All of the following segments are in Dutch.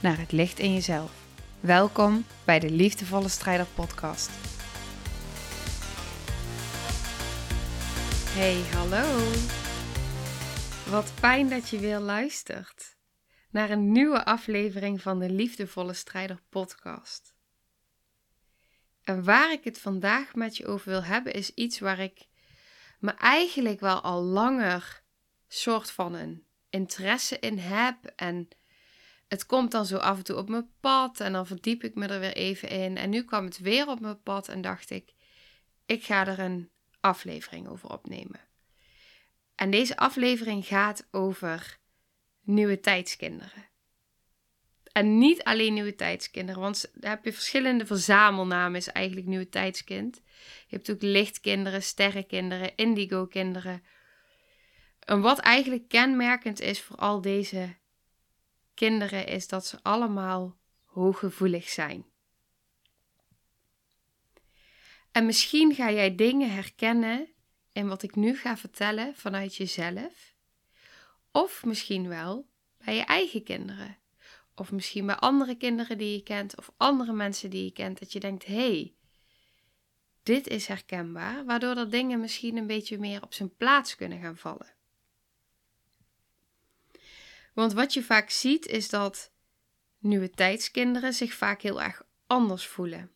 naar het licht in jezelf. Welkom bij de Liefdevolle Strijder Podcast. Hey, hallo. Wat fijn dat je weer luistert naar een nieuwe aflevering van de Liefdevolle Strijder Podcast. En waar ik het vandaag met je over wil hebben, is iets waar ik me eigenlijk wel al langer soort van een interesse in heb. En het komt dan zo af en toe op mijn pad en dan verdiep ik me er weer even in. En nu kwam het weer op mijn pad en dacht ik, ik ga er een aflevering over opnemen. En deze aflevering gaat over nieuwe tijdskinderen. En niet alleen nieuwe tijdskinderen, want daar heb je verschillende verzamelnamen, is eigenlijk nieuwe tijdskind. Je hebt ook lichtkinderen, sterrenkinderen, indigo-kinderen. En wat eigenlijk kenmerkend is voor al deze kinderen, is dat ze allemaal hooggevoelig zijn. En misschien ga jij dingen herkennen in wat ik nu ga vertellen vanuit jezelf. Of misschien wel bij je eigen kinderen. Of misschien bij andere kinderen die je kent of andere mensen die je kent. Dat je denkt, hé, hey, dit is herkenbaar. Waardoor er dingen misschien een beetje meer op zijn plaats kunnen gaan vallen. Want wat je vaak ziet is dat nieuwe tijdskinderen zich vaak heel erg anders voelen.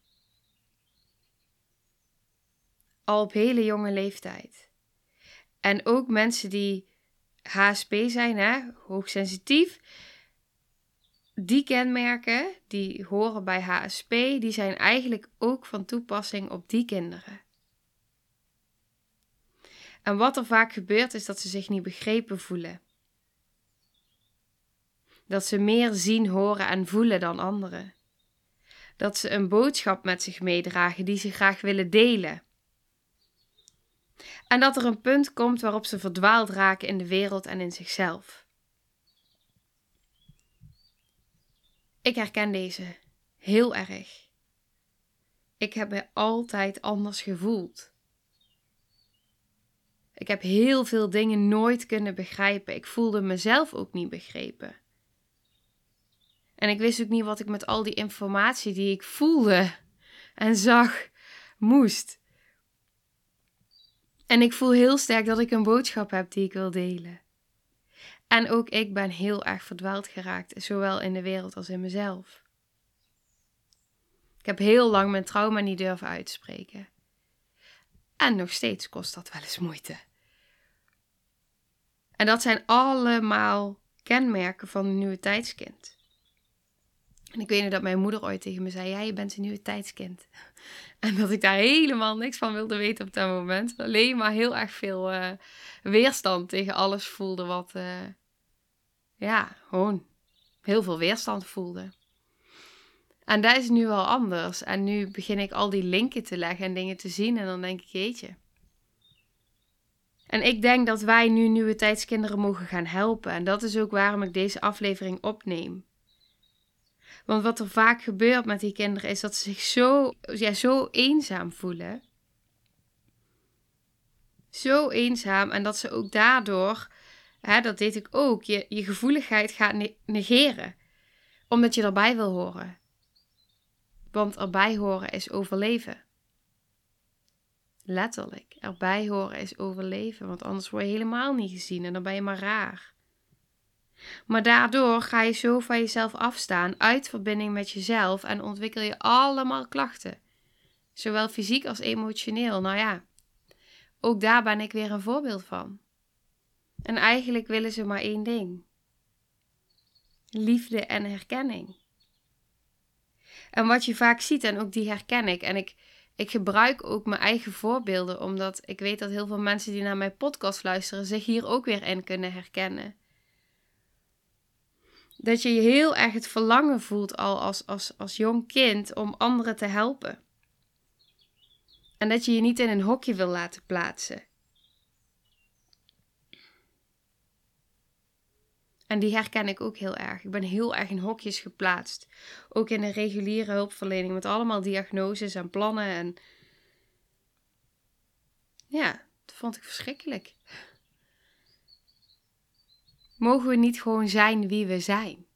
Al op hele jonge leeftijd. En ook mensen die HSP zijn, hè, hoogsensitief, die kenmerken die horen bij HSP, die zijn eigenlijk ook van toepassing op die kinderen. En wat er vaak gebeurt is dat ze zich niet begrepen voelen. Dat ze meer zien, horen en voelen dan anderen. Dat ze een boodschap met zich meedragen die ze graag willen delen. En dat er een punt komt waarop ze verdwaald raken in de wereld en in zichzelf. Ik herken deze heel erg. Ik heb me altijd anders gevoeld. Ik heb heel veel dingen nooit kunnen begrijpen. Ik voelde mezelf ook niet begrepen. En ik wist ook niet wat ik met al die informatie die ik voelde en zag moest. En ik voel heel sterk dat ik een boodschap heb die ik wil delen. En ook ik ben heel erg verdwaald geraakt, zowel in de wereld als in mezelf. Ik heb heel lang mijn trauma niet durven uitspreken. En nog steeds kost dat wel eens moeite. En dat zijn allemaal kenmerken van een nieuwe tijdskind. En ik weet nog dat mijn moeder ooit tegen me zei: Ja, je bent een nieuwe tijdskind. En dat ik daar helemaal niks van wilde weten op dat moment. Alleen maar heel erg veel uh, weerstand tegen alles voelde wat, uh, ja, gewoon heel veel weerstand voelde. En dat is nu wel anders. En nu begin ik al die linken te leggen en dingen te zien. En dan denk ik, jeetje. En ik denk dat wij nu nieuwe tijdskinderen mogen gaan helpen. En dat is ook waarom ik deze aflevering opneem. Want wat er vaak gebeurt met die kinderen is dat ze zich zo, ja, zo eenzaam voelen. Zo eenzaam en dat ze ook daardoor hè, dat deed ik ook, je, je gevoeligheid gaat negeren. Omdat je erbij wil horen. Want erbij horen is overleven. Letterlijk, erbij horen is overleven, want anders word je helemaal niet gezien en dan ben je maar raar. Maar daardoor ga je zo van jezelf afstaan, uit verbinding met jezelf en ontwikkel je allemaal klachten. Zowel fysiek als emotioneel. Nou ja, ook daar ben ik weer een voorbeeld van. En eigenlijk willen ze maar één ding: liefde en herkenning. En wat je vaak ziet, en ook die herken ik, en ik, ik gebruik ook mijn eigen voorbeelden, omdat ik weet dat heel veel mensen die naar mijn podcast luisteren zich hier ook weer in kunnen herkennen. Dat je heel erg het verlangen voelt al als, als, als jong kind om anderen te helpen. En dat je je niet in een hokje wil laten plaatsen. En die herken ik ook heel erg. Ik ben heel erg in hokjes geplaatst. Ook in de reguliere hulpverlening met allemaal diagnoses en plannen. En ja, dat vond ik verschrikkelijk. Mogen we niet gewoon zijn wie we zijn?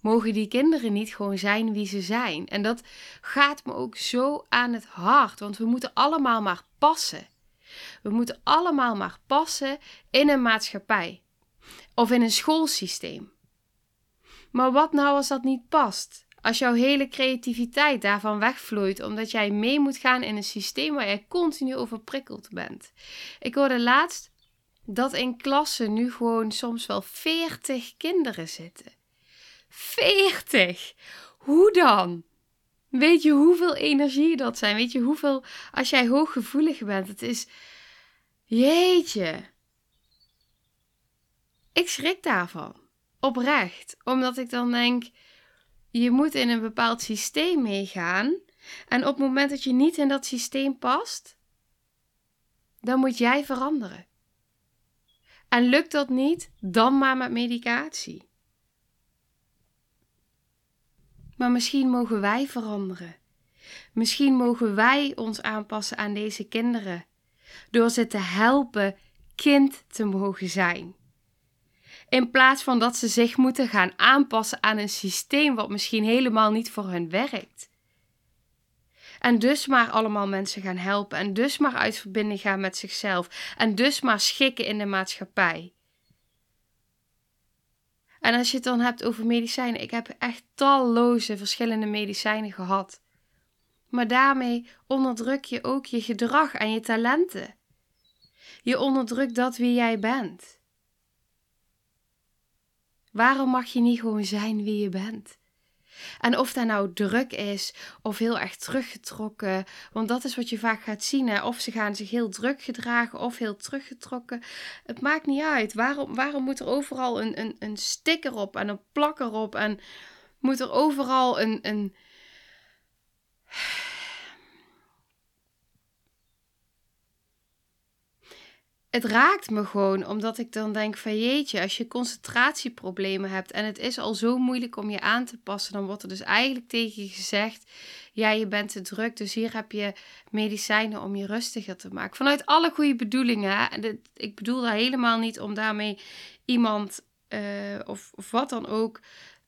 Mogen die kinderen niet gewoon zijn wie ze zijn? En dat gaat me ook zo aan het hart, want we moeten allemaal maar passen. We moeten allemaal maar passen in een maatschappij of in een schoolsysteem. Maar wat nou als dat niet past? Als jouw hele creativiteit daarvan wegvloeit omdat jij mee moet gaan in een systeem waar jij continu overprikkeld bent. Ik hoorde laatst dat in klassen nu gewoon soms wel 40 kinderen zitten. 40! Hoe dan? Weet je hoeveel energie dat zijn? Weet je hoeveel, als jij hooggevoelig bent, het is. Jeetje. Ik schrik daarvan. Oprecht. Omdat ik dan denk, je moet in een bepaald systeem meegaan. En op het moment dat je niet in dat systeem past, dan moet jij veranderen. En lukt dat niet, dan maar met medicatie. Maar misschien mogen wij veranderen. Misschien mogen wij ons aanpassen aan deze kinderen. Door ze te helpen kind te mogen zijn. In plaats van dat ze zich moeten gaan aanpassen aan een systeem wat misschien helemaal niet voor hen werkt. En dus maar allemaal mensen gaan helpen. En dus maar uit verbinding gaan met zichzelf. En dus maar schikken in de maatschappij. En als je het dan hebt over medicijnen, ik heb echt talloze verschillende medicijnen gehad. Maar daarmee onderdruk je ook je gedrag en je talenten. Je onderdrukt dat wie jij bent. Waarom mag je niet gewoon zijn wie je bent? En of dat nou druk is of heel erg teruggetrokken, want dat is wat je vaak gaat zien. Hè? Of ze gaan zich heel druk gedragen of heel teruggetrokken. Het maakt niet uit. Waarom, waarom moet er overal een, een, een sticker op en een plak erop? En moet er overal een, een het raakt me gewoon, omdat ik dan denk van jeetje, als je concentratieproblemen hebt en het is al zo moeilijk om je aan te passen, dan wordt er dus eigenlijk tegen je gezegd, ja, je bent te druk, dus hier heb je medicijnen om je rustiger te maken. Vanuit alle goede bedoelingen, en ik bedoel daar helemaal niet om daarmee iemand uh, of, of wat dan ook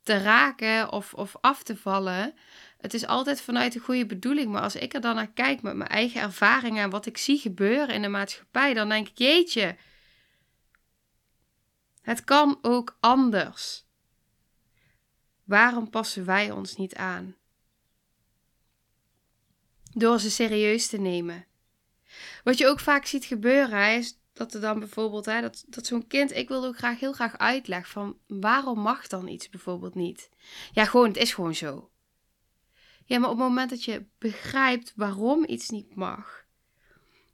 te raken of, of af te vallen. Het is altijd vanuit de goede bedoeling. Maar als ik er dan naar kijk met mijn eigen ervaringen en wat ik zie gebeuren in de maatschappij, dan denk ik: jeetje, het kan ook anders. Waarom passen wij ons niet aan? Door ze serieus te nemen. Wat je ook vaak ziet gebeuren, is dat er dan bijvoorbeeld, hè, dat, dat zo'n kind, ik wil ook graag heel graag uitleg van waarom mag dan iets bijvoorbeeld niet? Ja, gewoon, het is gewoon zo. Ja, maar op het moment dat je begrijpt waarom iets niet mag,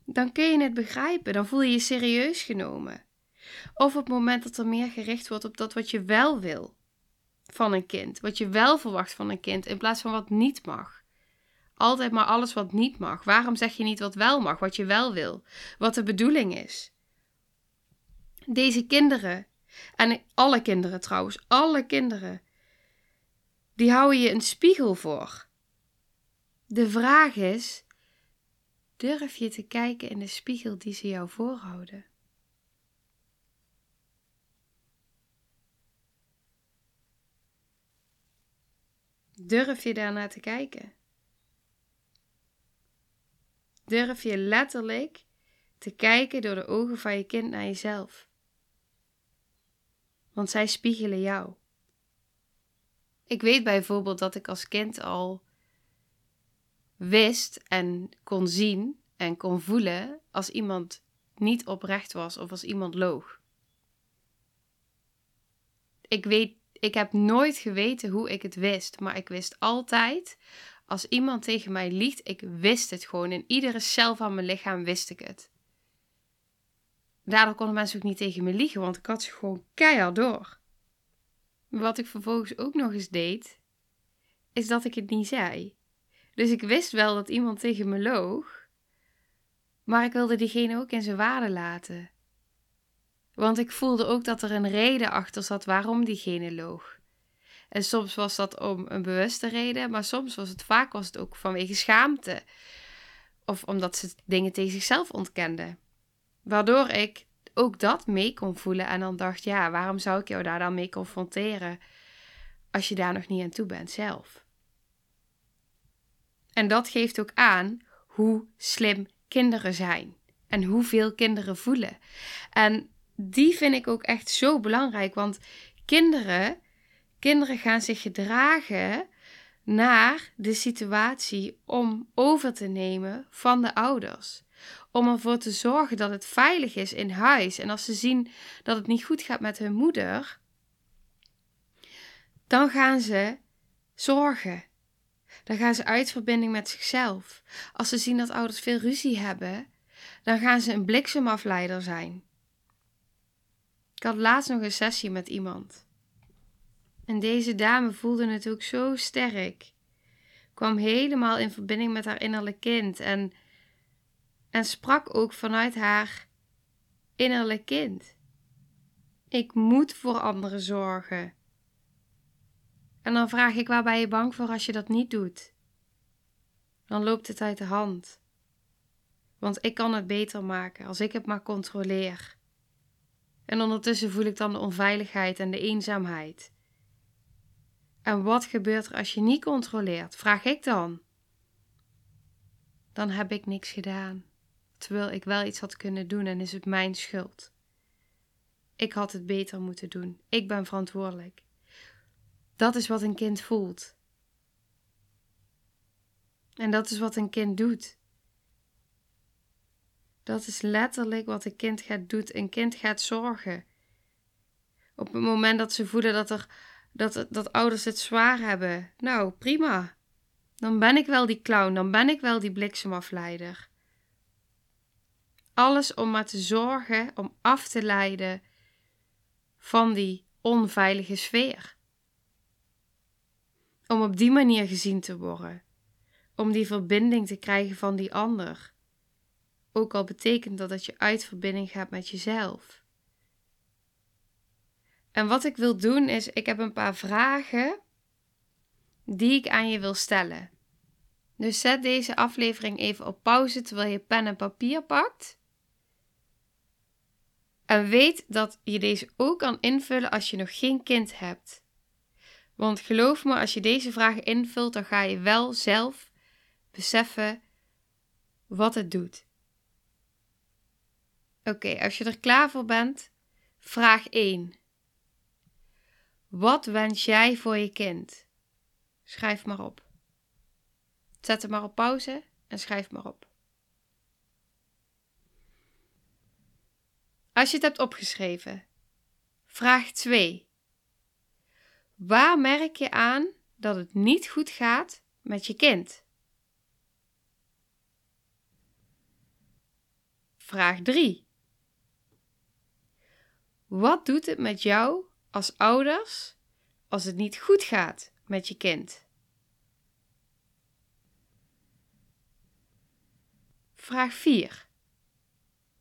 dan kun je het begrijpen. Dan voel je je serieus genomen. Of op het moment dat er meer gericht wordt op dat wat je wel wil van een kind. Wat je wel verwacht van een kind in plaats van wat niet mag. Altijd maar alles wat niet mag. Waarom zeg je niet wat wel mag, wat je wel wil? Wat de bedoeling is. Deze kinderen, en alle kinderen trouwens, alle kinderen, die houden je een spiegel voor. De vraag is: durf je te kijken in de spiegel die ze jou voorhouden? Durf je daarnaar te kijken? Durf je letterlijk te kijken door de ogen van je kind naar jezelf? Want zij spiegelen jou. Ik weet bijvoorbeeld dat ik als kind al wist en kon zien en kon voelen als iemand niet oprecht was of als iemand loog. Ik weet, ik heb nooit geweten hoe ik het wist, maar ik wist altijd als iemand tegen mij liegt, ik wist het gewoon. In iedere cel van mijn lichaam wist ik het. Daardoor konden mensen ook niet tegen me liegen, want ik had ze gewoon keihard door. wat ik vervolgens ook nog eens deed, is dat ik het niet zei. Dus ik wist wel dat iemand tegen me loog, maar ik wilde diegene ook in zijn waarde laten. Want ik voelde ook dat er een reden achter zat waarom diegene loog. En soms was dat om een bewuste reden, maar soms was het vaak was het ook vanwege schaamte. Of omdat ze dingen tegen zichzelf ontkenden. Waardoor ik ook dat mee kon voelen en dan dacht, ja, waarom zou ik jou daar dan mee confronteren als je daar nog niet aan toe bent zelf? En dat geeft ook aan hoe slim kinderen zijn en hoeveel kinderen voelen. En die vind ik ook echt zo belangrijk, want kinderen, kinderen gaan zich gedragen naar de situatie om over te nemen van de ouders. Om ervoor te zorgen dat het veilig is in huis. En als ze zien dat het niet goed gaat met hun moeder, dan gaan ze zorgen. Dan gaan ze uit verbinding met zichzelf. Als ze zien dat ouders veel ruzie hebben, dan gaan ze een bliksemafleider zijn. Ik had laatst nog een sessie met iemand. En deze dame voelde het ook zo sterk. Kwam helemaal in verbinding met haar innerlijk kind en, en sprak ook vanuit haar innerlijk kind. Ik moet voor anderen zorgen. En dan vraag ik waar ben je bang voor als je dat niet doet? Dan loopt het uit de hand. Want ik kan het beter maken als ik het maar controleer. En ondertussen voel ik dan de onveiligheid en de eenzaamheid. En wat gebeurt er als je niet controleert? Vraag ik dan. Dan heb ik niks gedaan. Terwijl ik wel iets had kunnen doen en is het mijn schuld. Ik had het beter moeten doen. Ik ben verantwoordelijk. Dat is wat een kind voelt. En dat is wat een kind doet. Dat is letterlijk wat een kind gaat doen. Een kind gaat zorgen. Op het moment dat ze voelen dat, er, dat, dat ouders het zwaar hebben. Nou, prima. Dan ben ik wel die clown. Dan ben ik wel die bliksemafleider. Alles om maar te zorgen, om af te leiden van die onveilige sfeer. Om op die manier gezien te worden. Om die verbinding te krijgen van die ander. Ook al betekent dat dat je uit verbinding gaat met jezelf. En wat ik wil doen is, ik heb een paar vragen die ik aan je wil stellen. Dus zet deze aflevering even op pauze terwijl je pen en papier pakt. En weet dat je deze ook kan invullen als je nog geen kind hebt. Want geloof me, als je deze vragen invult, dan ga je wel zelf beseffen wat het doet. Oké, als je er klaar voor bent, vraag 1. Wat wens jij voor je kind? Schrijf maar op. Zet hem maar op pauze en schrijf maar op. Als je het hebt opgeschreven, vraag 2. Waar merk je aan dat het niet goed gaat met je kind? Vraag 3. Wat doet het met jou als ouders als het niet goed gaat met je kind? Vraag 4.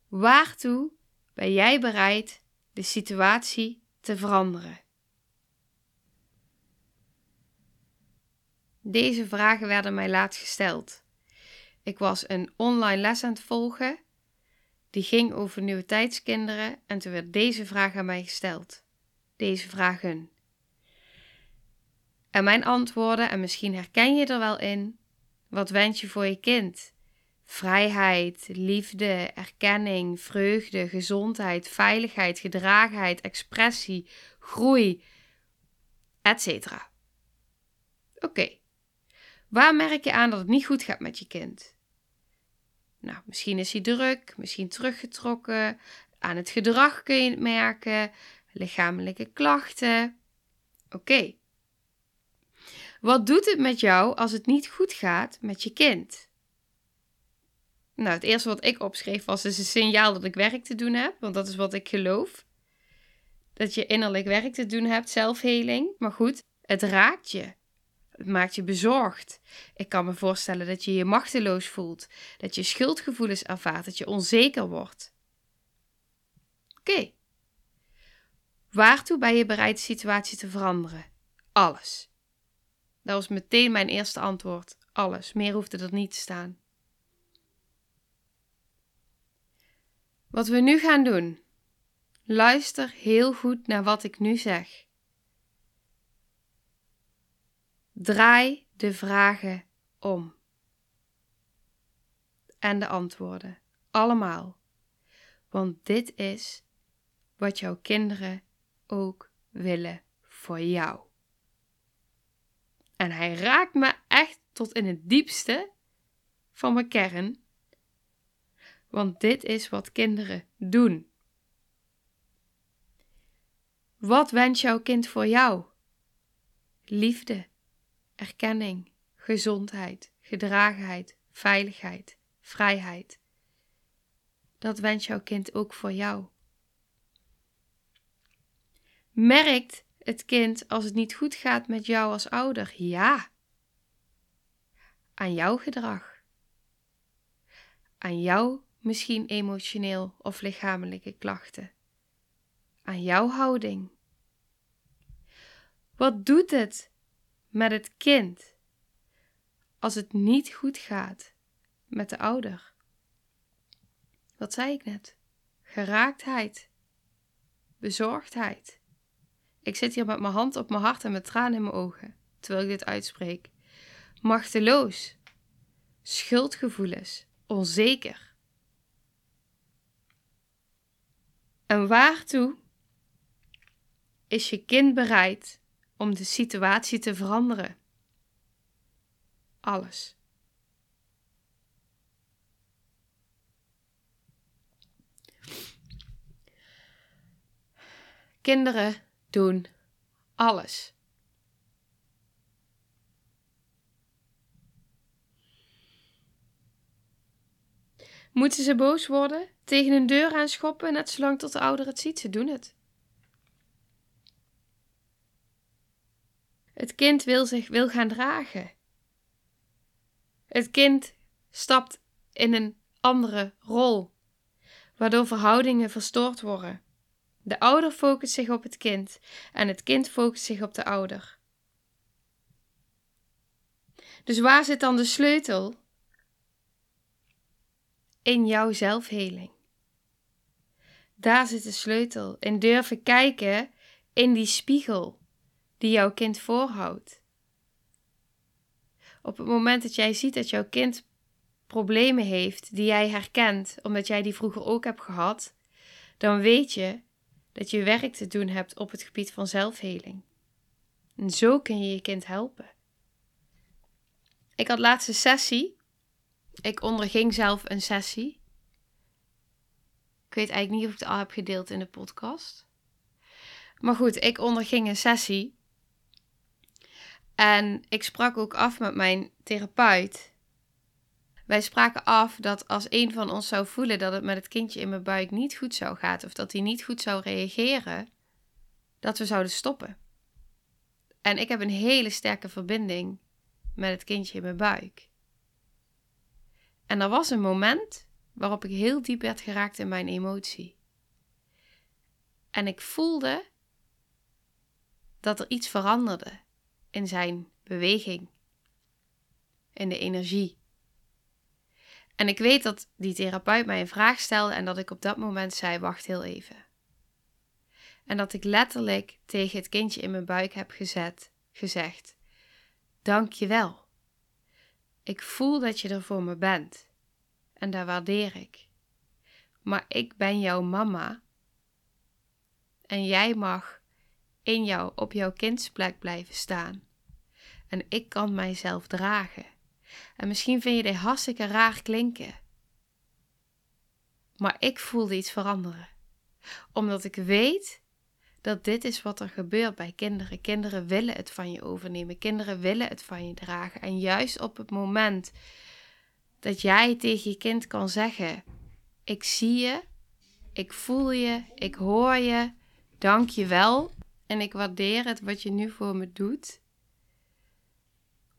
Waartoe ben jij bereid de situatie te veranderen? Deze vragen werden mij laatst gesteld. Ik was een online les aan het volgen. Die ging over nieuwe tijdskinderen en toen werd deze vraag aan mij gesteld. Deze vragen. En mijn antwoorden, en misschien herken je er wel in: wat wens je voor je kind? Vrijheid, liefde, erkenning, vreugde, gezondheid, veiligheid, gedragenheid, expressie, groei, etc. Oké, Waar merk je aan dat het niet goed gaat met je kind? Nou, misschien is hij druk, misschien teruggetrokken. Aan het gedrag kun je het merken, lichamelijke klachten. Oké. Wat doet het met jou als het niet goed gaat met je kind? Nou, het eerste wat ik opschreef was dus een signaal dat ik werk te doen heb, want dat is wat ik geloof. dat je innerlijk werk te doen hebt, zelfheling. Maar goed, het raakt je. Het maakt je bezorgd. Ik kan me voorstellen dat je je machteloos voelt, dat je schuldgevoelens ervaart, dat je onzeker wordt. Oké. Waartoe ben je bereid de situatie te veranderen? Alles. Dat was meteen mijn eerste antwoord. Alles. Meer hoefde er niet te staan. Wat we nu gaan doen. Luister heel goed naar wat ik nu zeg. Draai de vragen om. En de antwoorden. Allemaal. Want dit is wat jouw kinderen ook willen voor jou. En hij raakt me echt tot in het diepste van mijn kern. Want dit is wat kinderen doen. Wat wens jouw kind voor jou? Liefde, erkenning, gezondheid, gedragenheid, veiligheid, vrijheid. Dat wens jouw kind ook voor jou. Merkt het kind als het niet goed gaat met jou als ouder? Ja. Aan jouw gedrag. Aan jouw misschien emotioneel of lichamelijke klachten. Aan jouw houding. Wat doet het met het kind als het niet goed gaat met de ouder? Wat zei ik net? Geraaktheid, bezorgdheid. Ik zit hier met mijn hand op mijn hart en met tranen in mijn ogen terwijl ik dit uitspreek. Machteloos, schuldgevoelens, onzeker. En waartoe is je kind bereid om de situatie te veranderen? Alles. Kinderen doen alles. Moeten ze boos worden? Tegen een deur aanschoppen, net zolang tot de ouder het ziet? Ze doen het. Het kind wil zich wil gaan dragen. Het kind stapt in een andere rol, waardoor verhoudingen verstoord worden. De ouder focust zich op het kind en het kind focust zich op de ouder. Dus waar zit dan de sleutel? In jouw zelfheling. Daar zit de sleutel. In durven kijken in die spiegel die jouw kind voorhoudt. Op het moment dat jij ziet dat jouw kind problemen heeft die jij herkent, omdat jij die vroeger ook hebt gehad, dan weet je dat je werk te doen hebt op het gebied van zelfheling. En zo kun je je kind helpen. Ik had laatste sessie. Ik onderging zelf een sessie. Ik weet eigenlijk niet of ik het al heb gedeeld in de podcast. Maar goed, ik onderging een sessie. En ik sprak ook af met mijn therapeut wij spraken af dat als een van ons zou voelen dat het met het kindje in mijn buik niet goed zou gaan of dat hij niet goed zou reageren, dat we zouden stoppen. En ik heb een hele sterke verbinding met het kindje in mijn buik. En er was een moment waarop ik heel diep werd geraakt in mijn emotie. En ik voelde dat er iets veranderde in zijn beweging, in de energie. En ik weet dat die therapeut mij een vraag stelde en dat ik op dat moment zei: Wacht heel even. En dat ik letterlijk tegen het kindje in mijn buik heb gezet, gezegd: Dank je wel. Ik voel dat je er voor me bent. En daar waardeer ik. Maar ik ben jouw mama. En jij mag in jou, op jouw kindsplek blijven staan. En ik kan mijzelf dragen. En misschien vind je dit hartstikke raar klinken. Maar ik voelde iets veranderen. Omdat ik weet dat dit is wat er gebeurt bij kinderen. Kinderen willen het van je overnemen. Kinderen willen het van je dragen. En juist op het moment dat jij tegen je kind kan zeggen: Ik zie je, ik voel je, ik hoor je, dank je wel en ik waardeer het wat je nu voor me doet.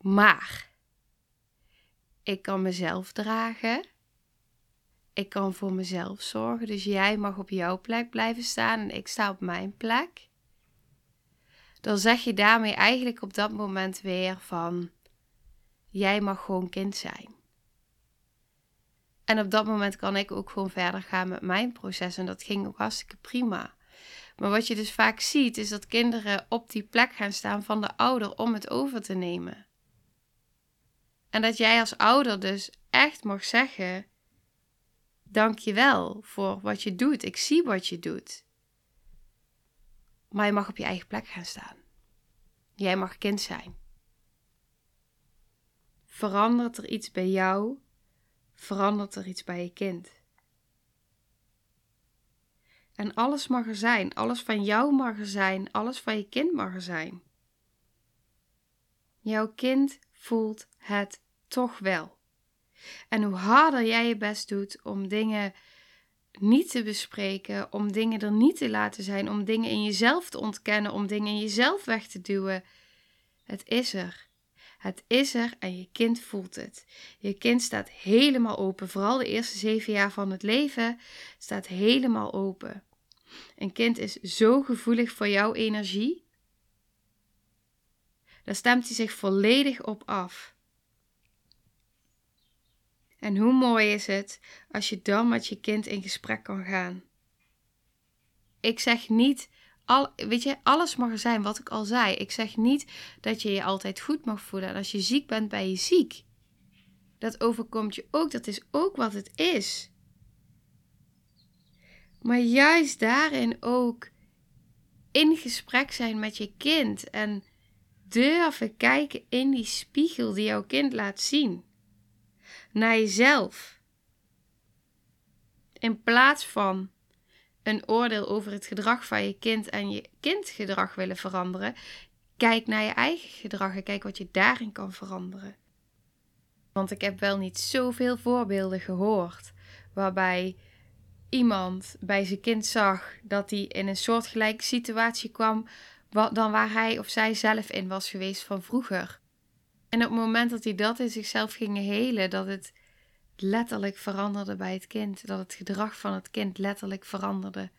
Maar ik kan mezelf dragen. Ik kan voor mezelf zorgen. Dus jij mag op jouw plek blijven staan en ik sta op mijn plek. Dan zeg je daarmee eigenlijk op dat moment weer van jij mag gewoon kind zijn. En op dat moment kan ik ook gewoon verder gaan met mijn proces. En dat ging ook hartstikke prima. Maar wat je dus vaak ziet, is dat kinderen op die plek gaan staan van de ouder om het over te nemen. En dat jij als ouder dus echt mag zeggen: Dank je wel voor wat je doet. Ik zie wat je doet. Maar je mag op je eigen plek gaan staan. Jij mag kind zijn. Verandert er iets bij jou, verandert er iets bij je kind. En alles mag er zijn. Alles van jou mag er zijn. Alles van je kind mag er zijn. Jouw kind voelt het toch wel. En hoe harder jij je best doet om dingen niet te bespreken, om dingen er niet te laten zijn, om dingen in jezelf te ontkennen, om dingen in jezelf weg te duwen, het is er. Het is er en je kind voelt het. Je kind staat helemaal open. Vooral de eerste zeven jaar van het leven staat helemaal open. Een kind is zo gevoelig voor jouw energie. Daar stemt hij zich volledig op af. En hoe mooi is het als je dan met je kind in gesprek kan gaan. Ik zeg niet, al, weet je, alles mag zijn wat ik al zei. Ik zeg niet dat je je altijd goed mag voelen. En als je ziek bent, ben je ziek. Dat overkomt je ook. Dat is ook wat het is. Maar juist daarin ook in gesprek zijn met je kind en durven kijken in die spiegel die jouw kind laat zien. Naar jezelf. In plaats van een oordeel over het gedrag van je kind en je kindgedrag willen veranderen, kijk naar je eigen gedrag en kijk wat je daarin kan veranderen. Want ik heb wel niet zoveel voorbeelden gehoord waarbij iemand bij zijn kind zag dat hij in een soortgelijke situatie kwam dan waar hij of zij zelf in was geweest van vroeger. En op het moment dat hij dat in zichzelf ging helen, dat het letterlijk veranderde bij het kind, dat het gedrag van het kind letterlijk veranderde,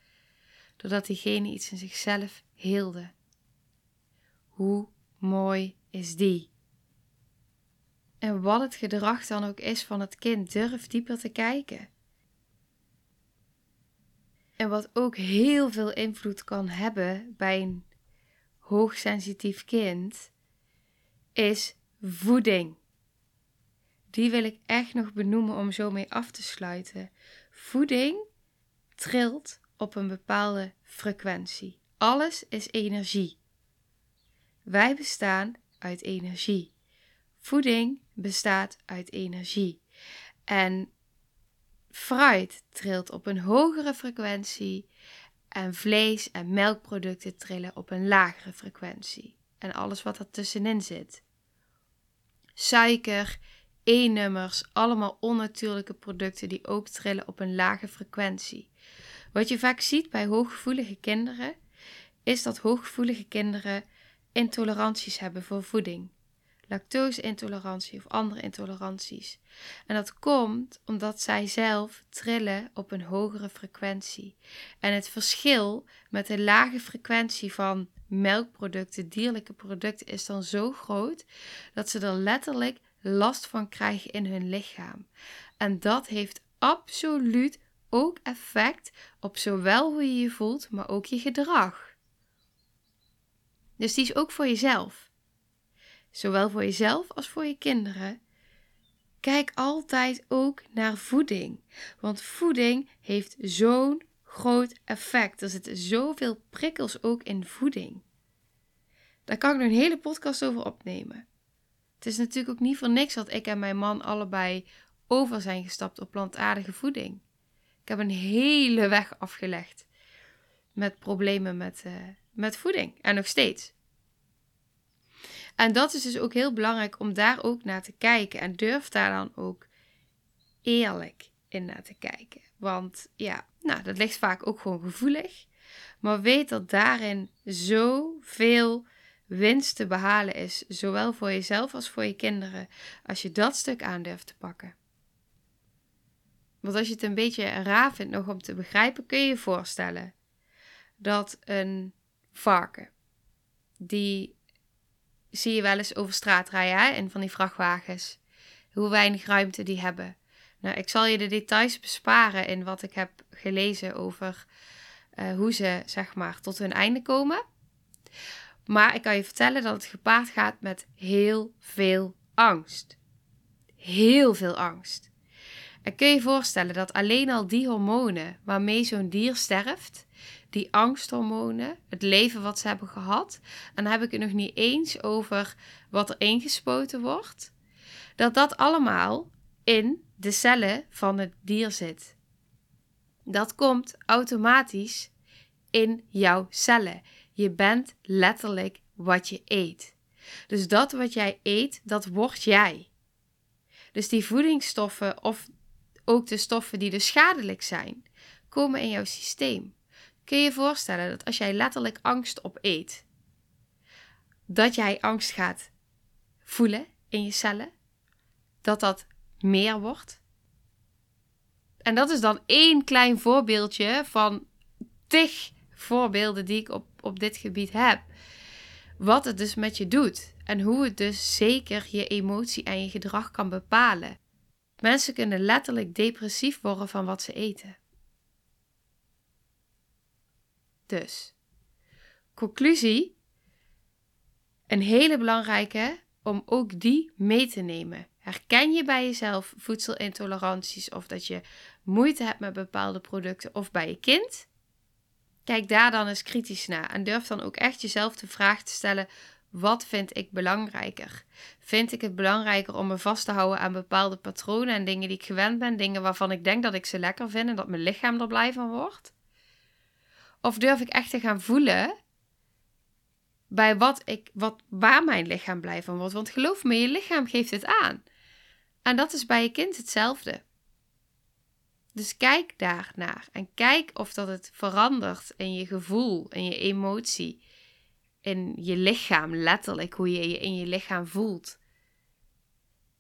doordat diegene iets in zichzelf heelde. Hoe mooi is die? En wat het gedrag dan ook is van het kind, durf dieper te kijken. En wat ook heel veel invloed kan hebben bij een hoogsensitief kind, is voeding. Die wil ik echt nog benoemen om zo mee af te sluiten. Voeding trilt op een bepaalde frequentie. Alles is energie. Wij bestaan uit energie. Voeding bestaat uit energie. En fruit trilt op een hogere frequentie en vlees en melkproducten trillen op een lagere frequentie. En alles wat er tussenin zit. Suiker, E-nummers, allemaal onnatuurlijke producten die ook trillen op een lage frequentie. Wat je vaak ziet bij hooggevoelige kinderen, is dat hooggevoelige kinderen intoleranties hebben voor voeding lactose-intolerantie of andere intoleranties. En dat komt omdat zij zelf trillen op een hogere frequentie. En het verschil met de lage frequentie van melkproducten, dierlijke producten, is dan zo groot dat ze er letterlijk last van krijgen in hun lichaam. En dat heeft absoluut ook effect op zowel hoe je je voelt, maar ook je gedrag. Dus die is ook voor jezelf zowel voor jezelf als voor je kinderen. Kijk altijd ook naar voeding, want voeding heeft zo'n groot effect. Er zitten zoveel prikkels ook in voeding. Daar kan ik nog een hele podcast over opnemen. Het is natuurlijk ook niet voor niks dat ik en mijn man allebei over zijn gestapt op plantaardige voeding. Ik heb een hele weg afgelegd met problemen met, uh, met voeding en nog steeds. En dat is dus ook heel belangrijk om daar ook naar te kijken. En durf daar dan ook eerlijk in naar te kijken. Want ja, nou, dat ligt vaak ook gewoon gevoelig. Maar weet dat daarin zoveel winst te behalen is, zowel voor jezelf als voor je kinderen, als je dat stuk aan durft te pakken. Want als je het een beetje raar vindt nog om te begrijpen, kun je je voorstellen dat een varken, die zie je wel eens over straat rijden in van die vrachtwagens, hoe weinig ruimte die hebben. Nou, ik zal je de details besparen in wat ik heb gelezen over uh, hoe ze zeg maar tot hun einde komen. Maar ik kan je vertellen dat het gepaard gaat met heel veel angst. Heel veel angst. En kun je je voorstellen dat alleen al die hormonen waarmee zo'n dier sterft, die angsthormonen, het leven wat ze hebben gehad, en dan heb ik het nog niet eens over wat er ingespoten wordt, dat dat allemaal in de cellen van het dier zit. Dat komt automatisch in jouw cellen. Je bent letterlijk wat je eet. Dus dat wat jij eet, dat word jij. Dus die voedingsstoffen of ook de stoffen die dus schadelijk zijn, komen in jouw systeem. Kun je je voorstellen dat als jij letterlijk angst opeet, dat jij angst gaat voelen in je cellen? Dat dat meer wordt? En dat is dan één klein voorbeeldje van tig voorbeelden die ik op, op dit gebied heb. Wat het dus met je doet en hoe het dus zeker je emotie en je gedrag kan bepalen. Mensen kunnen letterlijk depressief worden van wat ze eten. Dus, conclusie. Een hele belangrijke om ook die mee te nemen. Herken je bij jezelf voedselintoleranties of dat je moeite hebt met bepaalde producten of bij je kind? Kijk daar dan eens kritisch naar en durf dan ook echt jezelf de vraag te stellen: wat vind ik belangrijker? Vind ik het belangrijker om me vast te houden aan bepaalde patronen en dingen die ik gewend ben, dingen waarvan ik denk dat ik ze lekker vind en dat mijn lichaam er blij van wordt? Of durf ik echt te gaan voelen bij wat ik, wat, waar mijn lichaam blij van wordt? Want geloof me, je lichaam geeft het aan. En dat is bij je kind hetzelfde. Dus kijk daar naar en kijk of dat het verandert in je gevoel, in je emotie, in je lichaam, letterlijk hoe je je in je lichaam voelt.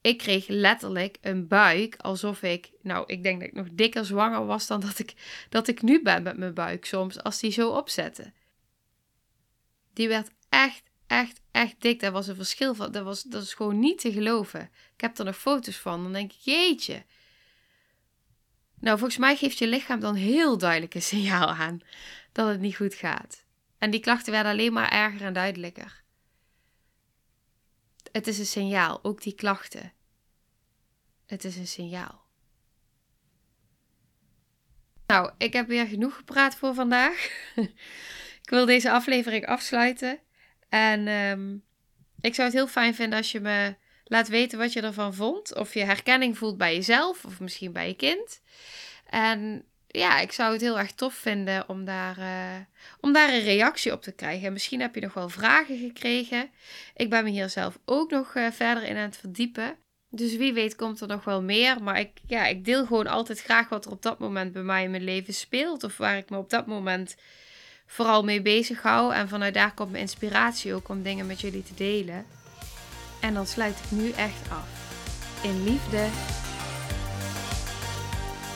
Ik kreeg letterlijk een buik alsof ik, nou, ik denk dat ik nog dikker zwanger was dan dat ik, dat ik nu ben met mijn buik soms, als die zo opzette. Die werd echt, echt, echt dik. Daar was een verschil van. Dat, was, dat is gewoon niet te geloven. Ik heb er nog foto's van. Dan denk ik, jeetje. Nou, volgens mij geeft je lichaam dan heel duidelijk een signaal aan dat het niet goed gaat. En die klachten werden alleen maar erger en duidelijker. Het is een signaal, ook die klachten. Het is een signaal. Nou, ik heb weer genoeg gepraat voor vandaag. ik wil deze aflevering afsluiten. En um, ik zou het heel fijn vinden als je me laat weten wat je ervan vond. Of je herkenning voelt bij jezelf of misschien bij je kind. En ja, ik zou het heel erg tof vinden om daar, uh, om daar een reactie op te krijgen. En misschien heb je nog wel vragen gekregen. Ik ben me hier zelf ook nog uh, verder in aan het verdiepen. Dus wie weet komt er nog wel meer. Maar ik, ja, ik deel gewoon altijd graag wat er op dat moment bij mij in mijn leven speelt. Of waar ik me op dat moment vooral mee bezig hou. En vanuit daar komt mijn inspiratie ook om dingen met jullie te delen. En dan sluit ik nu echt af. In liefde.